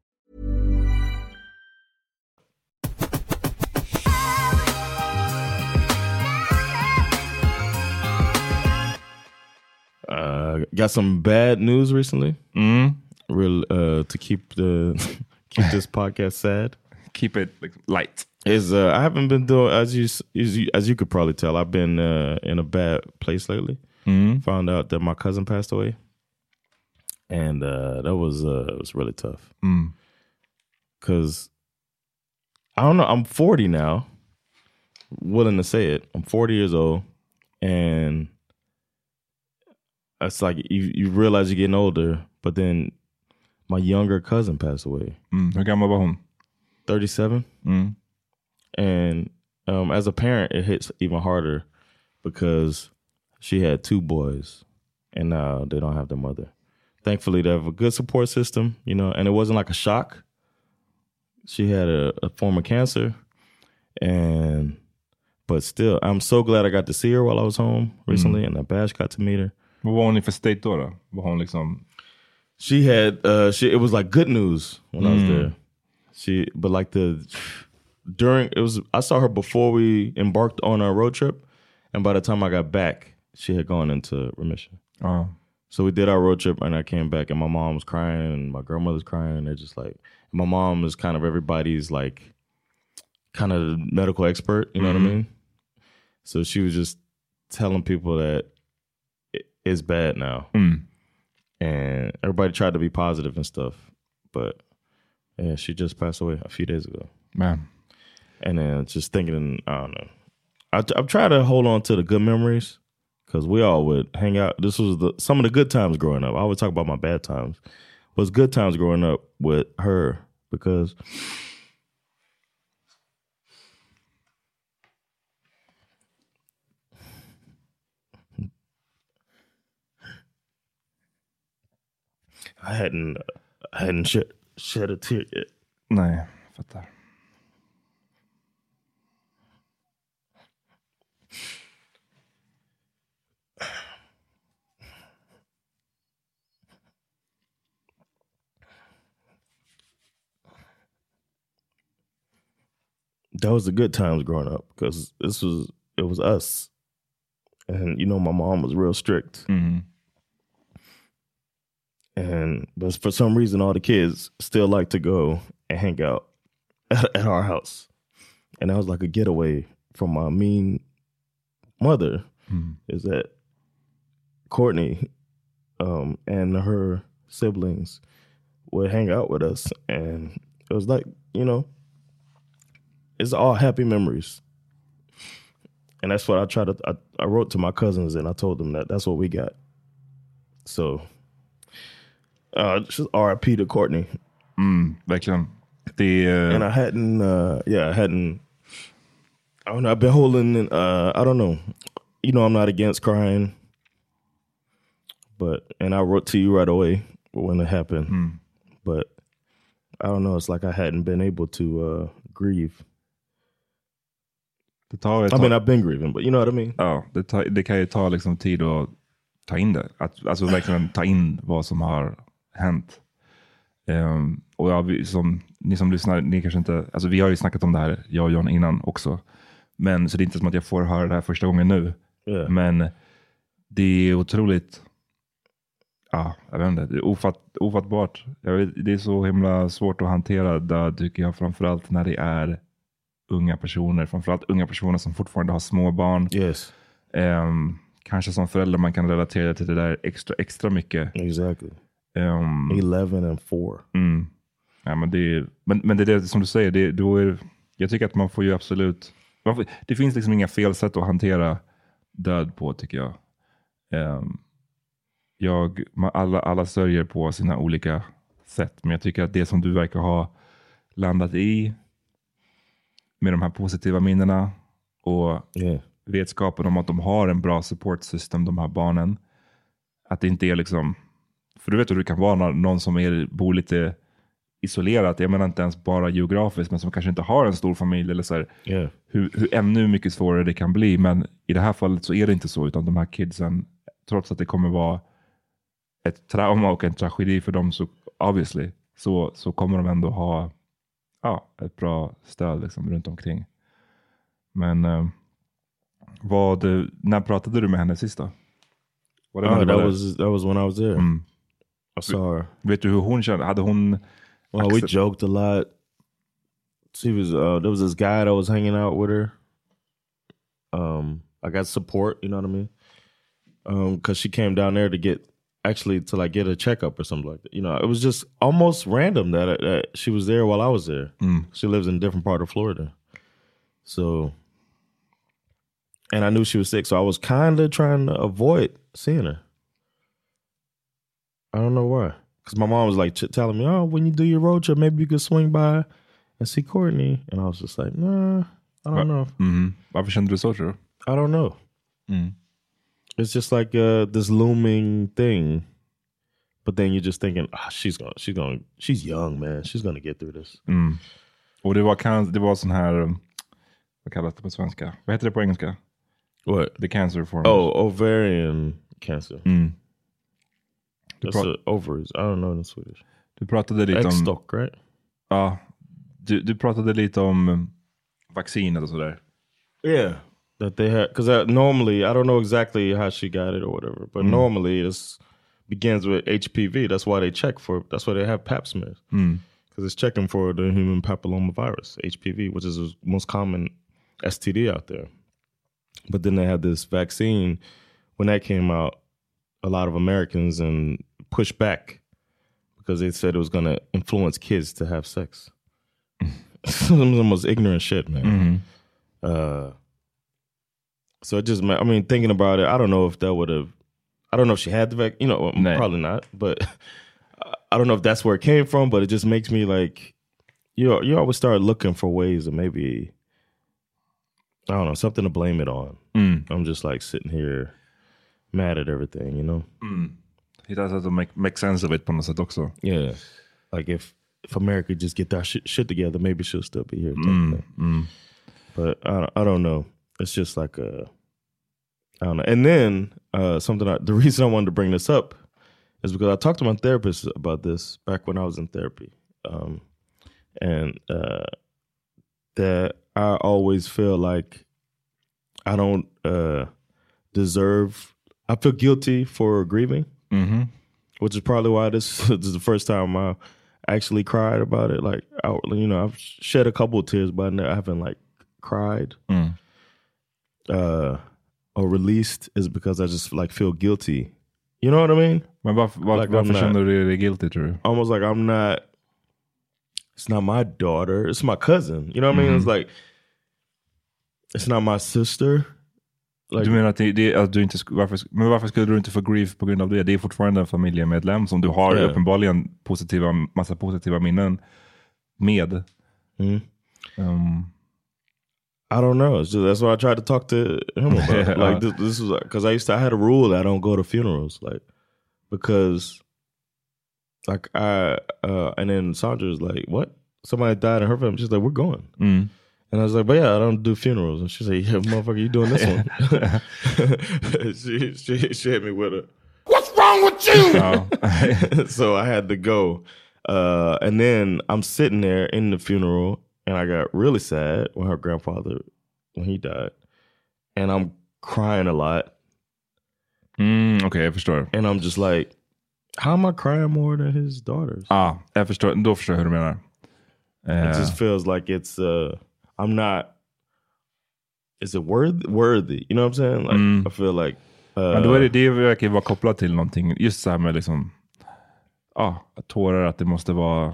Uh, got some bad news recently. Mm. Real uh, to keep the *laughs* keep this podcast sad. Keep it like, light. Is uh, I haven't been doing as you as you, as you could probably tell. I've been uh, in a bad place lately. Mm. Found out that my cousin passed away, and uh, that was uh, it was really tough. Mm. Cause I don't know. I'm 40 now. Willing to say it. I'm 40 years old, and it's like you you realize you're getting older, but then my younger cousin passed away. Mm. Hur gammal var hon? 37. Mm. And um, as a parent, it hits even harder because she had two boys and now they don't have their mother. Thankfully, they have a good support system, you know, and it wasn't like a shock. She had a, a form of cancer, and but still, I'm so glad I got to see her while I was home recently, and Bash got to meet her. Vad var hon i för state då? då? Var hon liksom... She had uh she it was like good news when I was Mm. there. She but like the during it was I saw her before we embarked on our road trip and by the time I got back she had gone into remission. Ja. So we did our road trip and I came back and my mom was crying and my grandmother's crying and they're just like my mom is kind of everybody's like kind of medical expert, you know what I Mhm. mean? So she was just telling people that it's bad now Mm. and everybody tried to be positive and stuff. But yeah, she just passed away a few days ago. Man. And then just thinking, I don't know. I, I'm trying to hold on to the good memories because we all would hang out. This was the some of the good times growing up. I always talk about my bad times, but it's good times growing up with her because I hadn't I hadn't shed, shed a tear yet. Nej, fattar. that was the good times growing up because this was it was us and you know my mom was real strict Mm. And but for some reason all the kids still like to go and hang out at, at our house and that was like a getaway from my mean mother Mm. is that courtney um, and her siblings would hang out with us and It was like you know, it's all happy memories, and that's what I try to. I, I wrote to my cousins and I told them that that's what we got. So, uh, just R.I.P. to Courtney. Mm, verkligen. Det är... and I hadn't, uh, yeah, I hadn't. I don't know. I've been holding. Uh, I don't know. You know, I'm not against crying, but and I wrote to you right away when it happened. But I don't know. It's like I hadn't been able to uh, grieve. Det tar ett I mean, I've been grieving, but you know what I mean. Ja, det, tar, det kan ju ta liksom tid att ta in det. Att, alltså verkligen ta in vad som har hänt. Ehm, och ja, vi, som, ni som lyssnar, ni kanske inte, alltså vi har ju snackat om det här, jag och John innan också. Men så det är inte som att jag får höra det här första gången nu. Yeah. Men det är otroligt, ja, jag vet inte, det är ofatt, ofattbart. Vet, det är så himla svårt att hantera död tycker jag, framförallt när det är unga personer, framförallt unga personer som fortfarande har små barn. Yes. Ehm, kanske som förälder man kan relatera till det där extra, extra mycket. Exactly. Ehm, Eleven and four. Mm. Ja, men, det är, men, men det är det som du säger, det, då är, jag tycker att man får ju absolut... Får, det finns liksom inga fel sätt att hantera död på tycker jag. Ehm, jag man, alla, alla sörjer på sina olika sätt, men jag tycker att det som du verkar ha landat i med de här positiva minnena och Yeah. vetskapen om att de har en bra support system, de här barnen. Att det inte är liksom, för du vet hur det kan vara någon som är, bor lite isolerat, jag menar inte ens bara geografiskt, men som kanske inte har en stor familj eller så här, Yeah. hur, hur ännu mycket svårare det kan bli. Men i det här fallet så är det inte så, utan de här kidsen, trots att det kommer vara ett trauma och en tragedi för dem, så obviously, så, så kommer de ändå ha ja, ett bra stöd liksom, runt omkring. Men eh, vad, när pratade du med henne sist då? Var det Oh, that was that was when I was there. Mm. I saw her. Vet du hur hon kände? Hade hon... Well, we joked a lot. She was uh there was this guy that was hanging out with her. Um I got support, you know what I mean? Um cuz she came down there to get actually to like get a checkup or something like that. You know, it was just almost random that, that she was there while I was there. Mm. She lives in a different part of Florida. So and I knew she was sick, so I was kind of trying to avoid seeing her. I don't know why. Because my mom was like ch- telling me, "Oh, when you do your road trip, maybe you could swing by and see Courtney." And I was just like, "Nah, I don't know. Mhm. Varför kände du så tror du? I don't know. Mm. It's just like uh, this looming thing." But then you're just thinking, ah, she's gonna, she's gonna, she's young, man. She's gonna get through this. Mm. Och det var, kan, det var sån här, um, vad kallas det på svenska? Vad heter det på engelska? What? The cancer form. Oh, ovarian cancer. Mm. Du, That's pra- the ovaries. I don't know in Swedish. du pratade lite om... Eggstock, right? Ja, du, du pratade lite om um, vaccinet och sådär. Yeah, that they had because normally I don't know exactly how she got it or whatever, but Mm. normally it begins with HPV. That's why they check for. That's why they have Pap smears Mm. because it's checking for the human papilloma virus (HPV), which is the most common STD out there. But then they had this vaccine. When that came out, a lot of Americans and pushed back because they said it was going to influence kids to have sex. *laughs* Some of the most ignorant shit, man. Mhm. Uh, so it just, I mean, thinking about it, I don't know if that would have, I don't know if she had the vac, you know, Nah. probably not, but *laughs* I- don't know if that's where it came from, but it just makes me like, you you always start looking for ways of maybe, I don't know, something to blame it on. Mm. I'm just like sitting here mad at everything, you know? Mm. Hitta ett sätt att make, make sense of it sätt också. Yeah. Like if, if America just get that shit, shit together, maybe she'll still be here. Mm. Mm. but I don't, I don't know. It's just like a, I don't know. And then uh, something. I, the *laughs* reason I wanted to bring this up is because I talked to my therapist about this back when I was in therapy, um, and uh, that I always feel like I don't uh, deserve. I feel guilty for grieving, Mhm. which is probably why this, *laughs* this is the first time I actually cried about it. Like outwardly, you know, I've shed a couple of tears, but I haven't like cried Mm. uh, or released is because I just like feel guilty. You know what I mean? Men varför, var, Like varför känner du dig guilty tror du? Almost like I'm not it's not my daughter. It's my cousin. You know what I mean? It's like it's not my sister. Like, du menar att, det, det, att du inte, varför, men varför skulle du inte få grief på grund av det? Det är fortfarande en familjemedlem som du har Ja. uppenbarligen positiva, massa positiva minnen med. Mm. Um, I don't know. Just, that's what I tried to talk to him about. *laughs* like this, this was because I used to. I had a rule that I don't go to funerals, like because, like I uh and then Sandra's like, "What? Somebody died in her family?" She's like, "We're going," mm. And I was like, "But yeah, I don't do funerals." And she's like, "Yeah, motherfucker, you doing this one?" *laughs* she, she she hit me with a, "What's wrong with you?" Ja. *laughs* *laughs* so I had to go. Uh, and then I'm sitting there in the funeral, and I got really sad when her grandfather when he died, and I'm crying a lot, mm, Okej, jag förstår. and I'm just like, how am I crying more than his daughters? Ja, jag förstår. Då förstår jag hur du menar. Eh, It just feels like it's uh, I'm not. Is it worth worthy? You know what I'm saying? Like Mm. I feel like. Uh, men då är det, det verkar vara kopplat till någonting. Just så här med liksom, ja, tårar, att det måste vara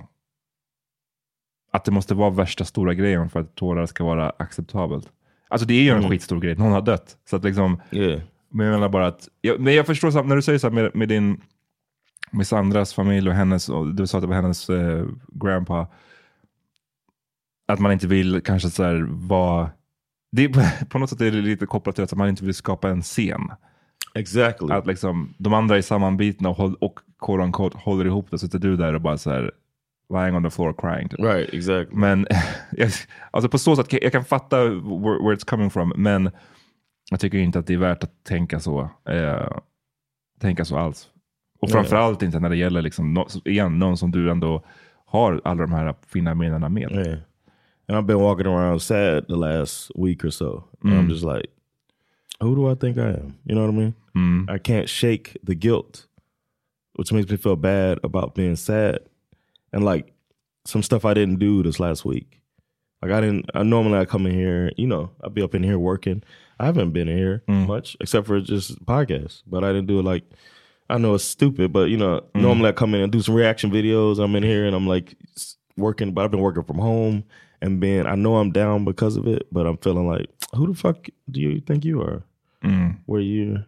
att det måste vara värsta stora grejen för att tårar ska vara acceptabelt. Alltså det är ju en Mm. skitstor grej, någon har dött. Så att liksom, yeah. Men jag menar bara att, jag, men jag förstår sam- när du säger så här med, med din, med Sandras familj och hennes, och du sa att det var hennes eh, grandpa, att man inte vill kanske så här vara, det är, på något sätt är det lite kopplat till att man inte vill skapa en scen. Exactly. Att liksom, de andra är sammanbitna och, håll, och quote unquote, håller ihop det, så sitter du där och bara så här, lying on the floor crying. Typ. right. Exactly. Men *laughs* alltså på så sätt, jag kan fatta where, where it's coming from, men jag tycker inte att det är värt att tänka så. Eh, tänka så alls. Och framförallt inte när det gäller, liksom, nå- igen, någon som du ändå har alla de här fina minnena med. Yeah. And I've been walking around sad the last week or so. And I'm Mm. just like, who do I think I am? You know what I mean? Mm. I can't shake the guilt, which makes me feel bad about being sad. And like some stuff I didn't do this last week. Like I didn't, I normally I come in here, you know, I'll be up in here working. I haven't been in here Mm. much except for just podcasts, but I didn't do it like, I know it's stupid, but you know, Mm. normally I come in and do some reaction videos. I'm in here and I'm like working, but I've been working from home and being, I know I'm down because of it, but I'm feeling like, who the fuck do you think you are? Mm. Where you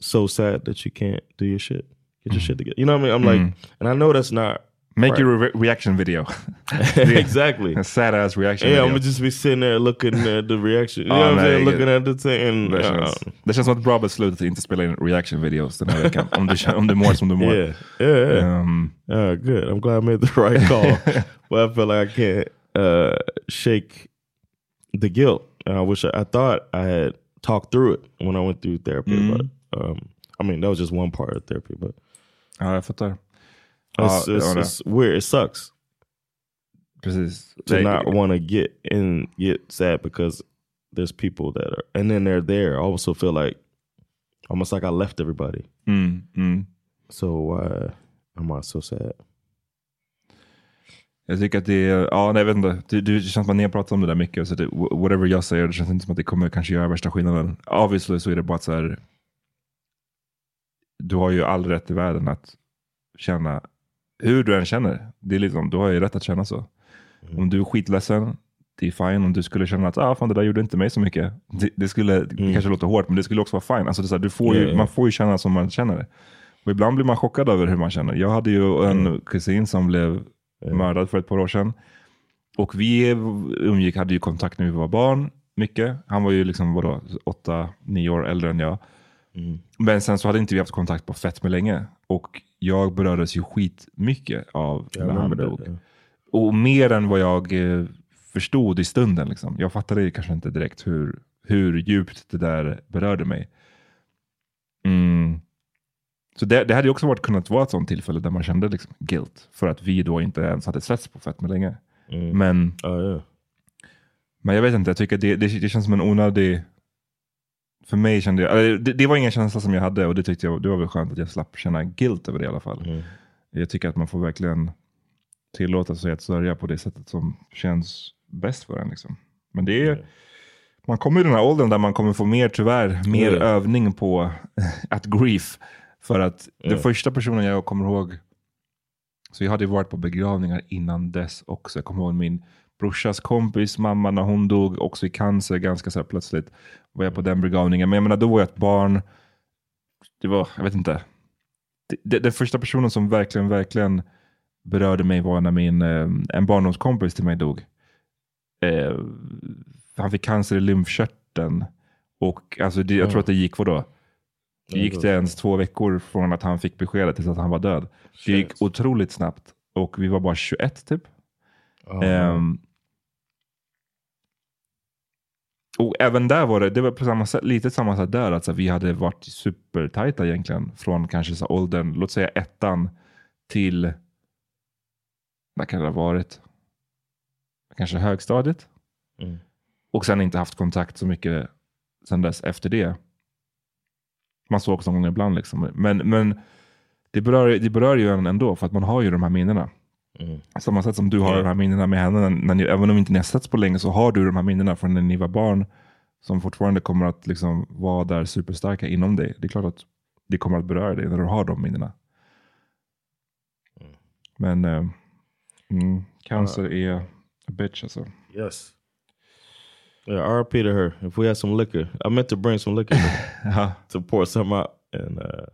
so sad that you can't do your shit, get your shit together. You know what I mean? I'm like, and I know that's not Make right. your re reaction video. *laughs* *laughs* exactly. A sad ass reaction Yeah, video. I'm gonna just be sitting there looking at the reaction. You Ja, know what I'm saying? Looking at the thing and det, uh, det känns som ett bra beslut att inte spela in reaction videos den här veckan. om, du, om du mår som du mår. yeah, yeah, yeah. Um, Uh, good. I'm glad I made the right call. *laughs* but I feel like I can't uh, shake the guilt. And I wish I, I thought I had talked through it when I went through therapy. Mm. But um, I mean, that was just one part of therapy. But ja, jag fattar. it's, Ja, it's, it's weird. It sucks Precis. to Det- not want to get in, get sad because there's people that are, and then they're there. I also feel like almost like I left everybody. Mm, mm. So why am I so sad? Jag tycker att det är, ja nej, jag vet inte, det, det känns som att ni har pratat om det där mycket, så det, whatever jag säger, det känns inte som att det kommer kanske göra värsta skillnaden. Obviously så är det bara att så här, du har ju all rätt i världen att känna hur du än känner. Det är liksom, du har ju rätt att känna så. Om du är skitledsen, det är fine. Om du skulle känna att ah, fan, det där gjorde inte mig så mycket. Det, det skulle det kanske låter hårt, men det skulle också vara fine. Alltså, det är så här, du får ju, ja. Man får ju känna som man känner. Och ibland blir man chockad över hur man känner. Jag hade ju en kusin som blev mördad för ett par år sedan. Och vi umgick, hade ju kontakt när vi var barn, mycket. Han var ju liksom, vadå, åtta, nio år äldre än jag. Men sen så hade inte vi haft kontakt på fett med länge. Och jag berördes ju skitmycket av I när han dog. that. yeah. Och mer än vad jag eh, förstod i stunden. Liksom. Jag fattade ju kanske inte direkt hur, hur djupt det där berörde mig. Mm. Så det, det hade ju också varit, kunnat vara ett sånt tillfälle där man kände liksom guilt. För att vi då inte ens hade setts på fett med länge. Mm. Men, Oh yeah. men jag vet inte, jag tycker det, det, det känns som en onödig... För mig kände jag, det, det var ingen känsla som jag hade och det tyckte jag det var väl skönt att jag slapp känna guilt över det i alla fall. Mm. Jag tycker att man får verkligen tillåta sig att sörja på det sättet som känns bäst för en. Liksom. Men det är, man kommer i den här åldern där man kommer få mer, tyvärr, mer Ja. övning på *laughs* att grief. För att Ja. den första personen jag kommer ihåg Så jag hade varit på begravningar innan dess också. Jag kommer ihåg min brorsas kompis mamma när hon dog, också i cancer ganska så plötsligt. Var jag på den begravningen. Men jag menar, då var jag ett barn. Det var, jag vet inte. Den första personen som verkligen, verkligen berörde mig var när min, eh, en barndomskompis till mig dog. Eh, han fick cancer i lymfkörteln. Och alltså det, jag tror att det gick, vadå? Det gick det ens två veckor från att han fick beskedet tills att han var död. Det gick otroligt snabbt. Och vi var bara 21 typ. Ehm, och även där var det, det var på samma sätt, lite samma sätt där. Alltså vi hade varit supertajta egentligen. Från kanske så åldern, låt säga ettan till, vad kan det ha varit? Kanske högstadiet. Mm. Och sen inte haft kontakt så mycket sen dess efter det. Man såg någon gång ibland. Liksom. Men, men det, berör, det berör ju en ändå, för att man har ju de här minnena. Mm. Samma sätt som du har de här minnena med henne, när, när ni, även om inte ni har setts på länge, så har du de här minnena från när ni var barn, som fortfarande kommer att liksom vara där superstarka inom dig. Det är klart att det kommer att beröra dig när du har de minnena. Men eh, mm, cancer är a bitch alltså. Yes. Yeah, RP to her. If we had some liquor, I meant to bring some liquor to, *laughs* to pour some out, and uh,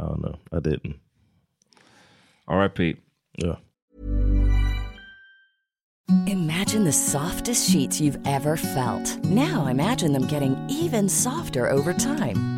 I don't know, I didn't. R.I.P. Yeah. Imagine the softest sheets you've ever felt. Now imagine them getting even softer over time.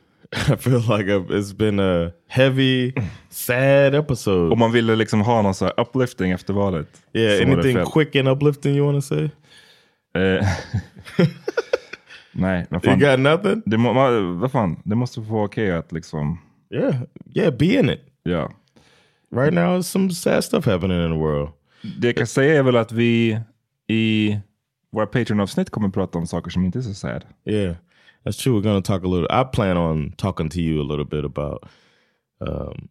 *laughs* I feel like I've, it's been a heavy, sad episode. Om man ville liksom ha någon så här uplifting efter valet. Yeah, var anything fel. quick and uplifting you want to say? Eh, *laughs* Nej, vad You fan. got nothing? Det, må, vad fan, det måste få vara okej att liksom... Yeah, yeah, be in it. Ja. Right now, there's some sad stuff happening in the world. Det jag kan säga är väl att vi i våra Patreon-avsnitt kommer prata om saker som inte är så sad. Yeah, that's true. We're going to talk a little. I plan on talking to you a little bit about, um,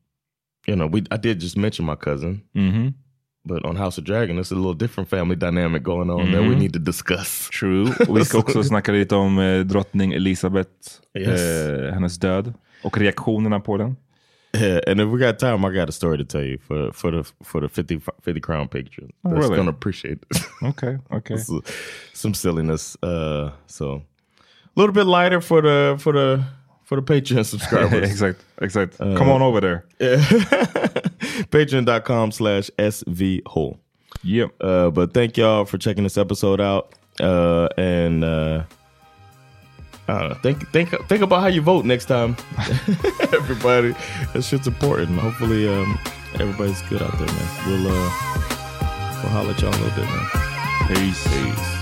you know, we I did just mention my cousin, Mhm. but on House of Dragon, there's a little different family dynamic going on that we Mhm. need to discuss. True. *laughs* Vi ska också snacka lite om eh, drottning Elisabeth, Yes. eh, hennes död och reaktionerna på den. Yeah, and if we got time, I got a story to tell you for for the for the 50, 50 crown patron. Oh, That's really? gonna appreciate it. Okay, okay. *laughs* Some silliness. Uh, so little bit lighter for the for the for the Patreon *laughs* subscribers. *laughs* exakt, exakt. Uh, Come on over there. *laughs* Patreon.com slash svhole. Yep. Uh, but thank y'all for checking this episode out. Uh, and uh, I don't know, think think think about how you vote next time. Everybody, that shit's important. Hopefully, um, everybody's good out there, man. We'll uh, we'll holler at y'all a little bit, man. Peace. Peace.